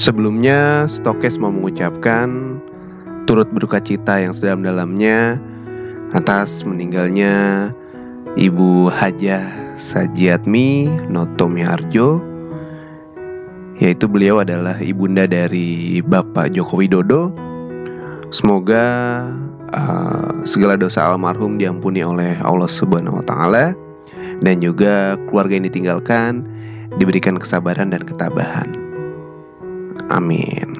Sebelumnya, Stokes mau mengucapkan turut berduka cita yang sedalam-dalamnya atas meninggalnya Ibu Hajah Sajiatmi Notomi Harjo yaitu beliau adalah ibunda dari Bapak Joko Widodo. Semoga uh, segala dosa almarhum diampuni oleh Allah Subhanahu wa taala dan juga keluarga yang ditinggalkan diberikan kesabaran dan ketabahan. Amin.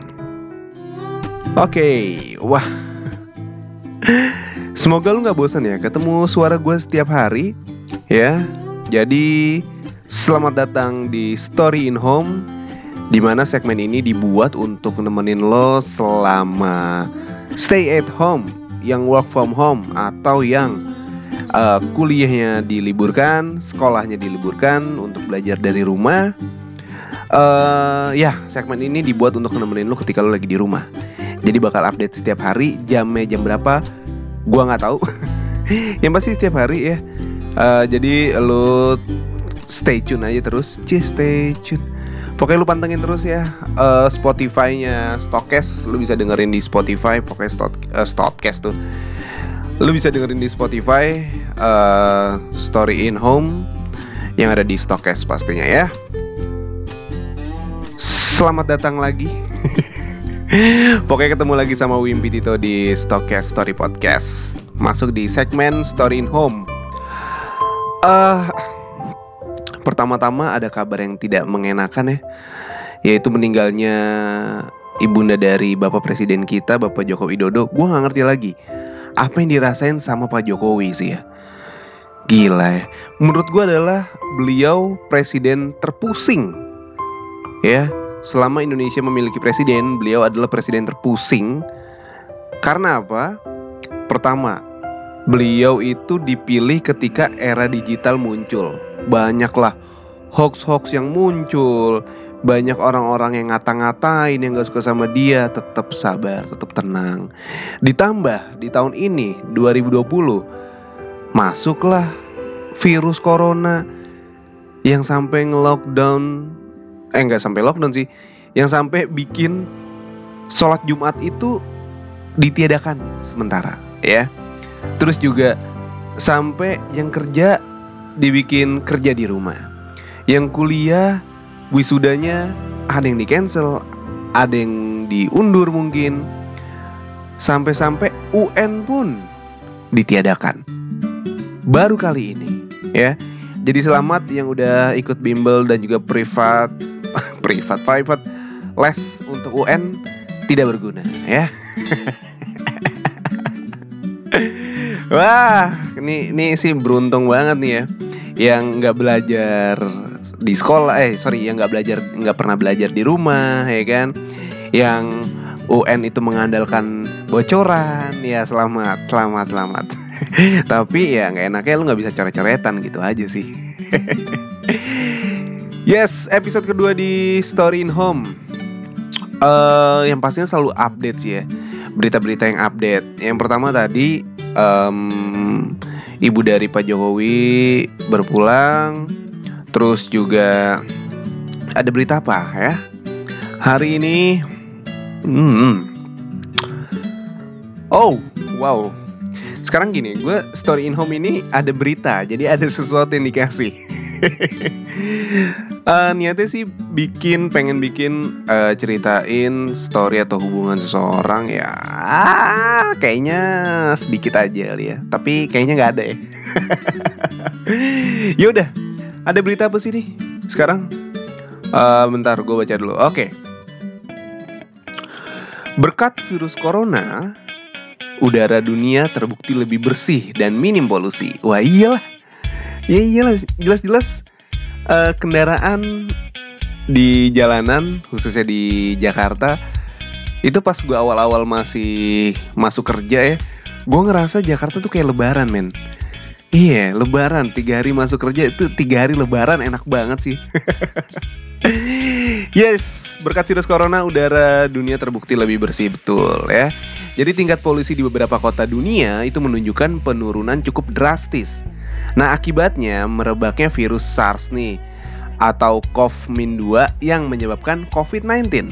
Oke, okay, wah. Semoga lu nggak bosan ya ketemu suara gue setiap hari, ya. Jadi selamat datang di Story in Home, di mana segmen ini dibuat untuk nemenin lo selama stay at home, yang work from home atau yang uh, kuliahnya diliburkan, sekolahnya diliburkan untuk belajar dari rumah uh, ya segmen ini dibuat untuk nemenin lu ketika lu lagi di rumah. Jadi bakal update setiap hari jamnya jam berapa gua nggak tahu. Yang pasti setiap hari ya. Uh, jadi lu stay tune aja terus. Cie stay tune. Pokoknya lu pantengin terus ya. Uh, Spotify-nya Stokes Lu bisa dengerin di Spotify Pokoknya Stok, uh, tuh. Lu bisa dengerin di Spotify uh, Story in Home Yang ada di Stokes pastinya ya Selamat datang lagi. Pokoknya ketemu lagi sama Wimpi Tito di Stockcast Story Podcast. Masuk di segmen Story in Home. Uh, pertama-tama ada kabar yang tidak mengenakan ya, yaitu meninggalnya ibunda dari Bapak Presiden kita, Bapak Joko Widodo. Gue nggak ngerti lagi apa yang dirasain sama Pak Jokowi sih ya. Gila ya. Menurut gue adalah beliau presiden terpusing. Ya, selama Indonesia memiliki presiden, beliau adalah presiden terpusing. Karena apa? Pertama, beliau itu dipilih ketika era digital muncul. Banyaklah hoax-hoax yang muncul, banyak orang-orang yang ngata-ngatain yang gak suka sama dia, tetap sabar, tetap tenang. Ditambah di tahun ini 2020 masuklah virus corona yang sampai nge-lockdown eh nggak sampai lockdown sih. Yang sampai bikin sholat Jumat itu ditiadakan sementara ya. Terus juga sampai yang kerja dibikin kerja di rumah. Yang kuliah wisudanya ada yang di cancel ada yang diundur mungkin. Sampai-sampai UN pun ditiadakan. Baru kali ini ya. Jadi selamat yang udah ikut bimbel dan juga privat privat private les untuk UN tidak berguna ya. Wah, ini ini sih beruntung banget nih ya, yang nggak belajar di sekolah, eh sorry, yang nggak belajar nggak pernah belajar di rumah, ya kan, yang UN itu mengandalkan bocoran, ya selamat, selamat, selamat. Tapi ya nggak enaknya lu nggak bisa coret-coretan gitu aja sih. Yes, episode kedua di Story in Home. Uh, yang pastinya selalu update sih ya, berita-berita yang update. Yang pertama tadi um, ibu dari Pak Jokowi berpulang, terus juga ada berita apa ya? Hari ini, hmm, oh wow. Sekarang gini, gue Story in Home ini ada berita, jadi ada sesuatu yang dikasih. uh, niatnya sih bikin pengen bikin uh, ceritain story atau hubungan seseorang ya kayaknya sedikit aja kali ya. Tapi kayaknya nggak ada ya. Ya udah ada berita apa sih nih? Sekarang? Uh, bentar gue baca dulu. Oke. Okay. berkat virus corona udara dunia terbukti lebih bersih dan minim polusi. Wah iyalah. Ya iyalah jelas-jelas uh, kendaraan di jalanan khususnya di Jakarta itu pas gue awal-awal masih masuk kerja ya gue ngerasa Jakarta tuh kayak lebaran men. Iya lebaran. Tiga hari masuk kerja itu tiga hari lebaran enak banget sih. Yes berkat virus corona udara dunia terbukti lebih bersih betul ya. Jadi tingkat polusi di beberapa kota dunia itu menunjukkan penurunan cukup drastis nah akibatnya merebaknya virus SARS nih atau COV-2 yang menyebabkan COVID-19.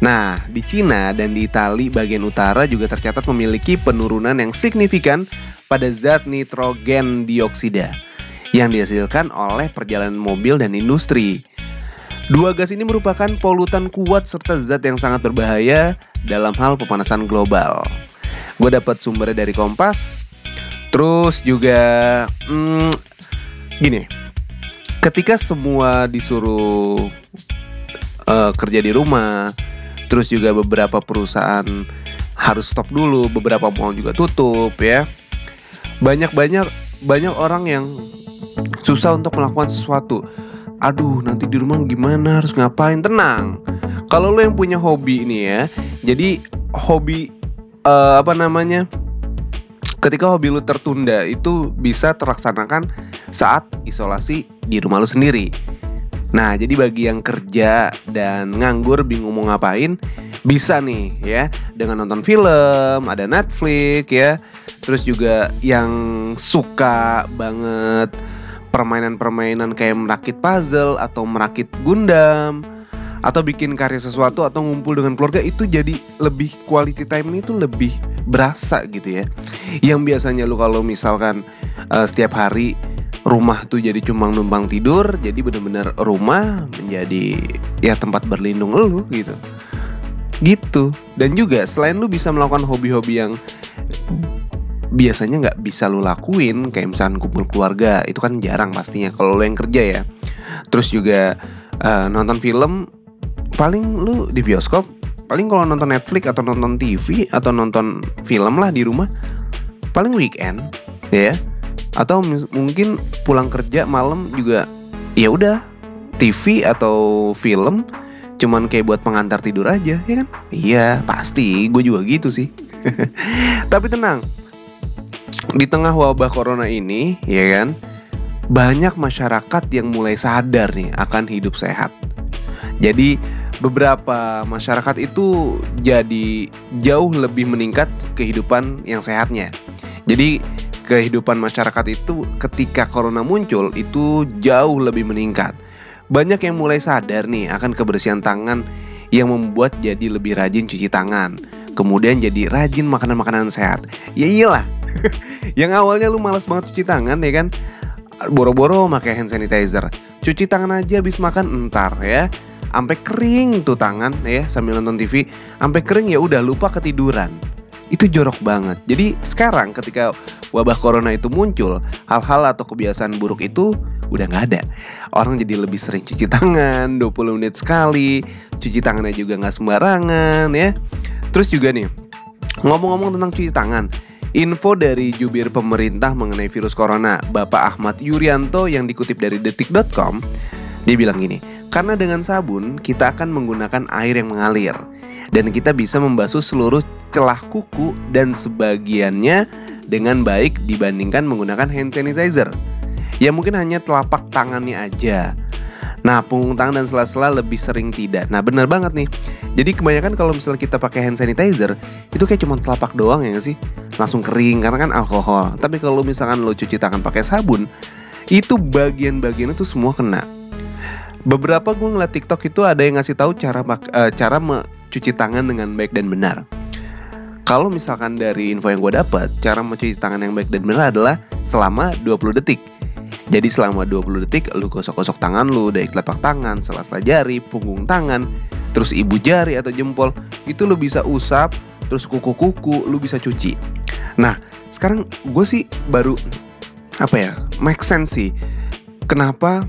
Nah, di Cina dan di Italia bagian utara juga tercatat memiliki penurunan yang signifikan pada zat nitrogen dioksida yang dihasilkan oleh perjalanan mobil dan industri. Dua gas ini merupakan polutan kuat serta zat yang sangat berbahaya dalam hal pemanasan global. Gue dapat sumbernya dari Kompas. Terus juga, hmm, gini, ketika semua disuruh uh, kerja di rumah, terus juga beberapa perusahaan harus stop dulu beberapa mall juga tutup ya banyak banyak banyak orang yang susah untuk melakukan sesuatu. Aduh nanti di rumah gimana harus ngapain? Tenang. Kalau lo yang punya hobi ini ya jadi hobi uh, apa namanya ketika hobi lo tertunda itu bisa terlaksanakan saat isolasi di rumah lo sendiri Nah, jadi bagi yang kerja dan nganggur bingung mau ngapain, bisa nih ya dengan nonton film, ada Netflix ya. Terus juga yang suka banget permainan-permainan kayak merakit puzzle atau merakit Gundam atau bikin karya sesuatu atau ngumpul dengan keluarga itu jadi lebih quality time itu lebih berasa gitu ya. Yang biasanya lu kalau misalkan uh, setiap hari rumah tuh jadi cuma numpang tidur jadi bener-bener rumah menjadi ya tempat berlindung lu gitu. Gitu. Dan juga selain lu bisa melakukan hobi-hobi yang biasanya nggak bisa lu lakuin kayak misalnya kumpul keluarga itu kan jarang pastinya kalau lu yang kerja ya. Terus juga uh, nonton film paling lu di bioskop paling kalau nonton Netflix atau nonton TV atau nonton film lah di rumah paling weekend ya. Atau mungkin pulang kerja malam juga ya udah TV atau film cuman kayak buat pengantar tidur aja ya kan? Iya pasti gue juga gitu sih. Tapi tenang di tengah wabah corona ini ya kan banyak masyarakat yang mulai sadar nih akan hidup sehat. Jadi beberapa masyarakat itu jadi jauh lebih meningkat kehidupan yang sehatnya jadi kehidupan masyarakat itu ketika corona muncul itu jauh lebih meningkat. Banyak yang mulai sadar nih akan kebersihan tangan yang membuat jadi lebih rajin cuci tangan. Kemudian jadi rajin makanan-makanan sehat. Ya iyalah. yang awalnya lu malas banget cuci tangan ya kan. Boro-boro pakai hand sanitizer. Cuci tangan aja habis makan entar ya. Sampai kering tuh tangan ya sambil nonton TV. Sampai kering ya udah lupa ketiduran itu jorok banget. Jadi sekarang ketika wabah corona itu muncul, hal-hal atau kebiasaan buruk itu udah nggak ada. Orang jadi lebih sering cuci tangan 20 menit sekali, cuci tangannya juga nggak sembarangan ya. Terus juga nih, ngomong-ngomong tentang cuci tangan, info dari jubir pemerintah mengenai virus corona, Bapak Ahmad Yuryanto yang dikutip dari detik.com, dia bilang gini, karena dengan sabun kita akan menggunakan air yang mengalir dan kita bisa membasuh seluruh celah kuku dan sebagiannya dengan baik dibandingkan menggunakan hand sanitizer. Ya mungkin hanya telapak tangannya aja. Nah, punggung tangan dan sela-sela lebih sering tidak. Nah, benar banget nih. Jadi kebanyakan kalau misalnya kita pakai hand sanitizer, itu kayak cuma telapak doang ya sih? Langsung kering karena kan alkohol. Tapi kalau misalkan lo cuci tangan pakai sabun, itu bagian-bagian itu semua kena. Beberapa gue ngeliat TikTok itu ada yang ngasih tahu cara uh, cara mencuci tangan dengan baik dan benar. Kalau misalkan dari info yang gue dapat, cara mencuci tangan yang baik dan benar adalah selama 20 detik. Jadi selama 20 detik lu gosok-gosok tangan lu dari telapak tangan, sela-sela jari, punggung tangan, terus ibu jari atau jempol, itu lu bisa usap, terus kuku-kuku lu bisa cuci. Nah, sekarang gue sih baru apa ya, make sense sih. Kenapa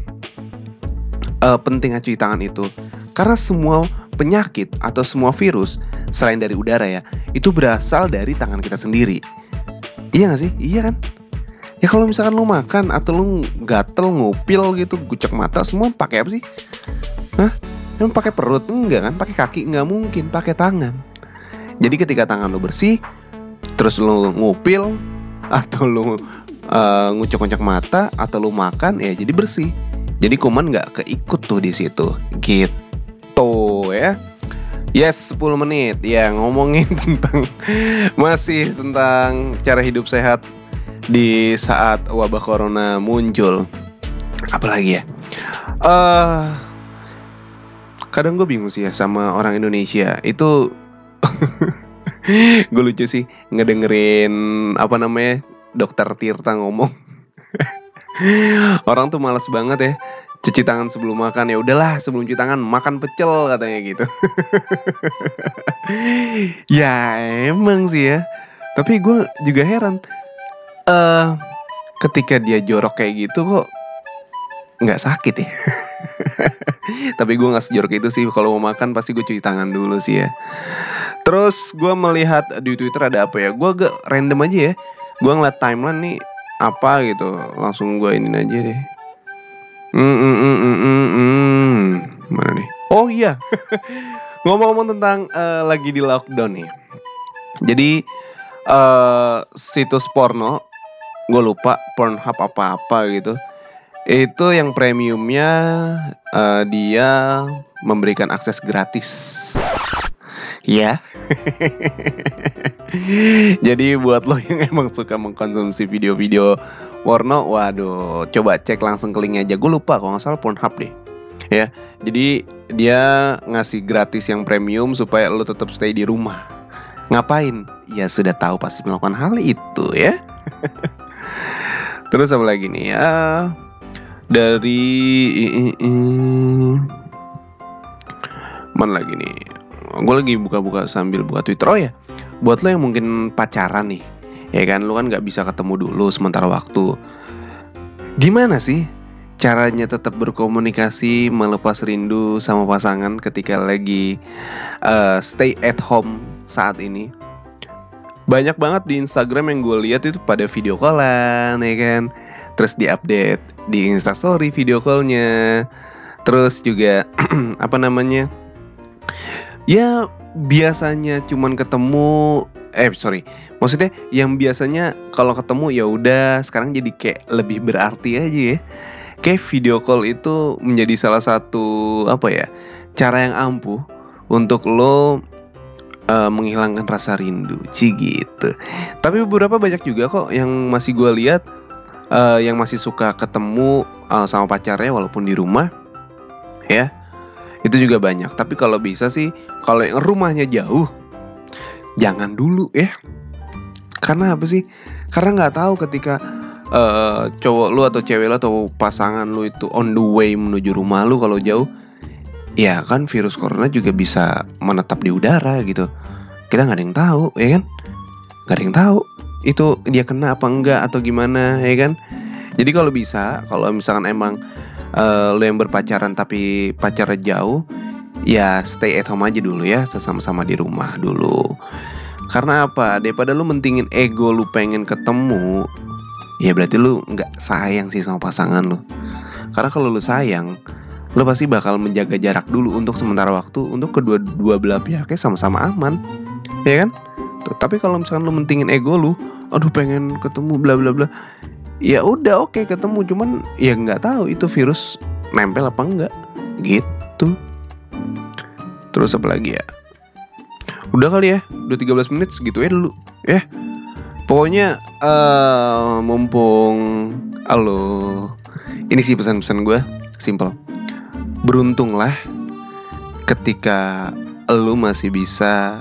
uh, pentingnya cuci tangan itu? Karena semua penyakit atau semua virus selain dari udara ya, itu berasal dari tangan kita sendiri. Iya gak sih? Iya kan? Ya kalau misalkan lu makan atau lu gatel ngupil gitu, gucek mata semua pakai apa sih? Hah? Emang pakai perut? Enggak kan? Pakai kaki? Enggak mungkin, pakai tangan. Jadi ketika tangan lu bersih, terus lu ngupil atau lu uh, ngucek-ngucek mata atau lu makan ya jadi bersih. Jadi kuman nggak keikut tuh di situ. Gitu ya. Yes, 10 menit. Ya, ngomongin tentang masih tentang cara hidup sehat di saat wabah corona muncul. Apalagi ya? Uh, kadang gue bingung sih ya sama orang Indonesia itu gue lucu sih ngedengerin apa namanya dokter Tirta ngomong orang tuh males banget ya cuci tangan sebelum makan. Ya udahlah sebelum cuci tangan makan pecel katanya gitu. Ya emang sih ya. Tapi gue juga heran eh uh, ketika dia jorok kayak gitu kok nggak sakit ya? Tapi gue nggak sejorok itu sih kalau mau makan pasti gue cuci tangan dulu sih ya. Terus gue melihat di twitter ada apa ya? Gue agak random aja ya. Gue ngeliat timeline nih apa gitu langsung gue ini aja deh. Mm, mm, mm, mm, mm, mm. mana nih? Oh iya. Ngomong-ngomong tentang uh, lagi di lockdown nih. Jadi uh, situs porno gue lupa Pornhub apa-apa gitu. Itu yang premiumnya uh, dia memberikan akses gratis ya jadi buat lo yang emang suka mengkonsumsi video-video porno waduh coba cek langsung ke linknya aja. Gue lupa kalau nggak salah Pornhub deh. Ya jadi dia ngasih gratis yang premium supaya lo tetap stay di rumah. Ngapain? Ya sudah tahu pasti melakukan hal itu ya. Terus apa lagi nih ya? Dari mana lagi nih gue lagi buka-buka sambil buka twitter. Oh ya buat lo yang mungkin pacaran nih ya kan? Lo kan nggak bisa ketemu dulu sementara waktu. Gimana sih caranya tetap berkomunikasi melepas rindu sama pasangan ketika lagi uh, stay at home saat ini? Banyak banget di Instagram yang gue lihat itu pada video callan ya kan? Terus diupdate di instastory video callnya. Terus juga apa namanya ya biasanya cuman ketemu eh sorry. Maksudnya yang biasanya kalau ketemu ya udah sekarang jadi kayak lebih berarti aja ya. Kayak video call itu menjadi salah satu apa ya cara yang ampuh untuk lo uh, menghilangkan rasa rindu, sih gitu. Tapi beberapa banyak juga kok yang masih gue lihat uh, yang masih suka ketemu uh, sama pacarnya walaupun di rumah ya itu juga banyak. Tapi kalau bisa sih kalau yang rumahnya jauh jangan dulu ya. Karena apa sih? Karena nggak tahu ketika uh, cowok lu atau cewek lu atau pasangan lu itu on the way menuju rumah lu kalau jauh ya kan virus corona juga bisa menetap di udara gitu. Kita nggak ada yang tahu ya kan? Nggak ada yang tahu itu dia kena apa enggak atau gimana ya kan? Jadi kalau bisa kalau misalkan emang uh, lo yang berpacaran tapi pacarnya jauh ya stay at home aja dulu ya sesama-sama di rumah dulu. Karena apa? Daripada lu mentingin ego lu pengen ketemu ya berarti lu nggak sayang sih sama pasangan lu. Karena kalau lu sayang lu pasti bakal menjaga jarak dulu untuk sementara waktu untuk kedua dua belah pihaknya sama-sama aman. Ya kan? Tapi kalau misalkan lu mentingin ego lu aduh pengen ketemu bla bla bla ya udah oke okay, ketemu. Cuman ya nggak tahu itu virus nempel apa enggak gitu. Terus apa lagi ya? Udah kali ya udah 13 menit segitu ya dulu. Ya pokoknya uh, mumpung halo. Ini sih pesan-pesan gue simple. Beruntunglah ketika lu masih bisa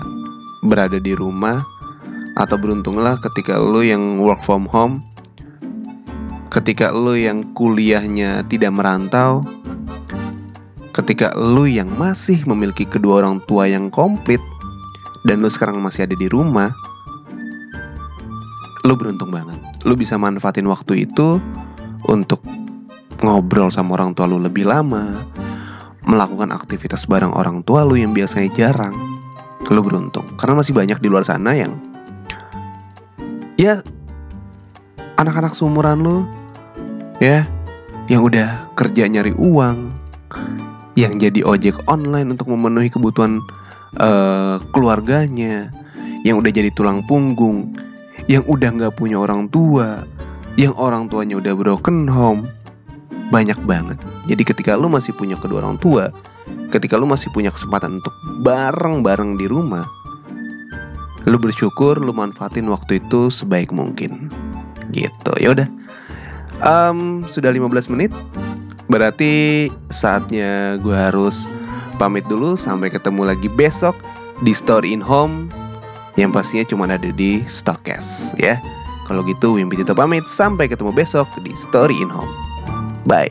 berada di rumah atau beruntunglah ketika lu yang work from home ketika lu yang kuliahnya tidak merantau ketika lu yang masih memiliki kedua orang tua yang komplit dan lu sekarang masih ada di rumah lu beruntung banget. Lu bisa manfaatin waktu itu untuk ngobrol sama orang tua lu lebih lama melakukan aktivitas bareng orang tua lu yang biasanya jarang lu beruntung. Karena masih banyak di luar sana yang ya anak-anak seumuran lu ya yang udah kerja nyari uang yang jadi ojek online untuk memenuhi kebutuhan uh, keluarganya yang udah jadi tulang punggung yang udah nggak punya orang tua yang orang tuanya udah broken home banyak banget. Jadi ketika lu masih punya kedua orang tua ketika lu masih punya kesempatan untuk bareng-bareng di rumah lu bersyukur lu manfaatin waktu itu sebaik mungkin. Gitu ya udah um, sudah 15 menit berarti saatnya gue harus pamit dulu sampai ketemu lagi besok di Story in Home yang pastinya cuma ada di Stockcast ya. Kalau gitu Wimpi Tito pamit sampai ketemu besok di Story in Home. Bye.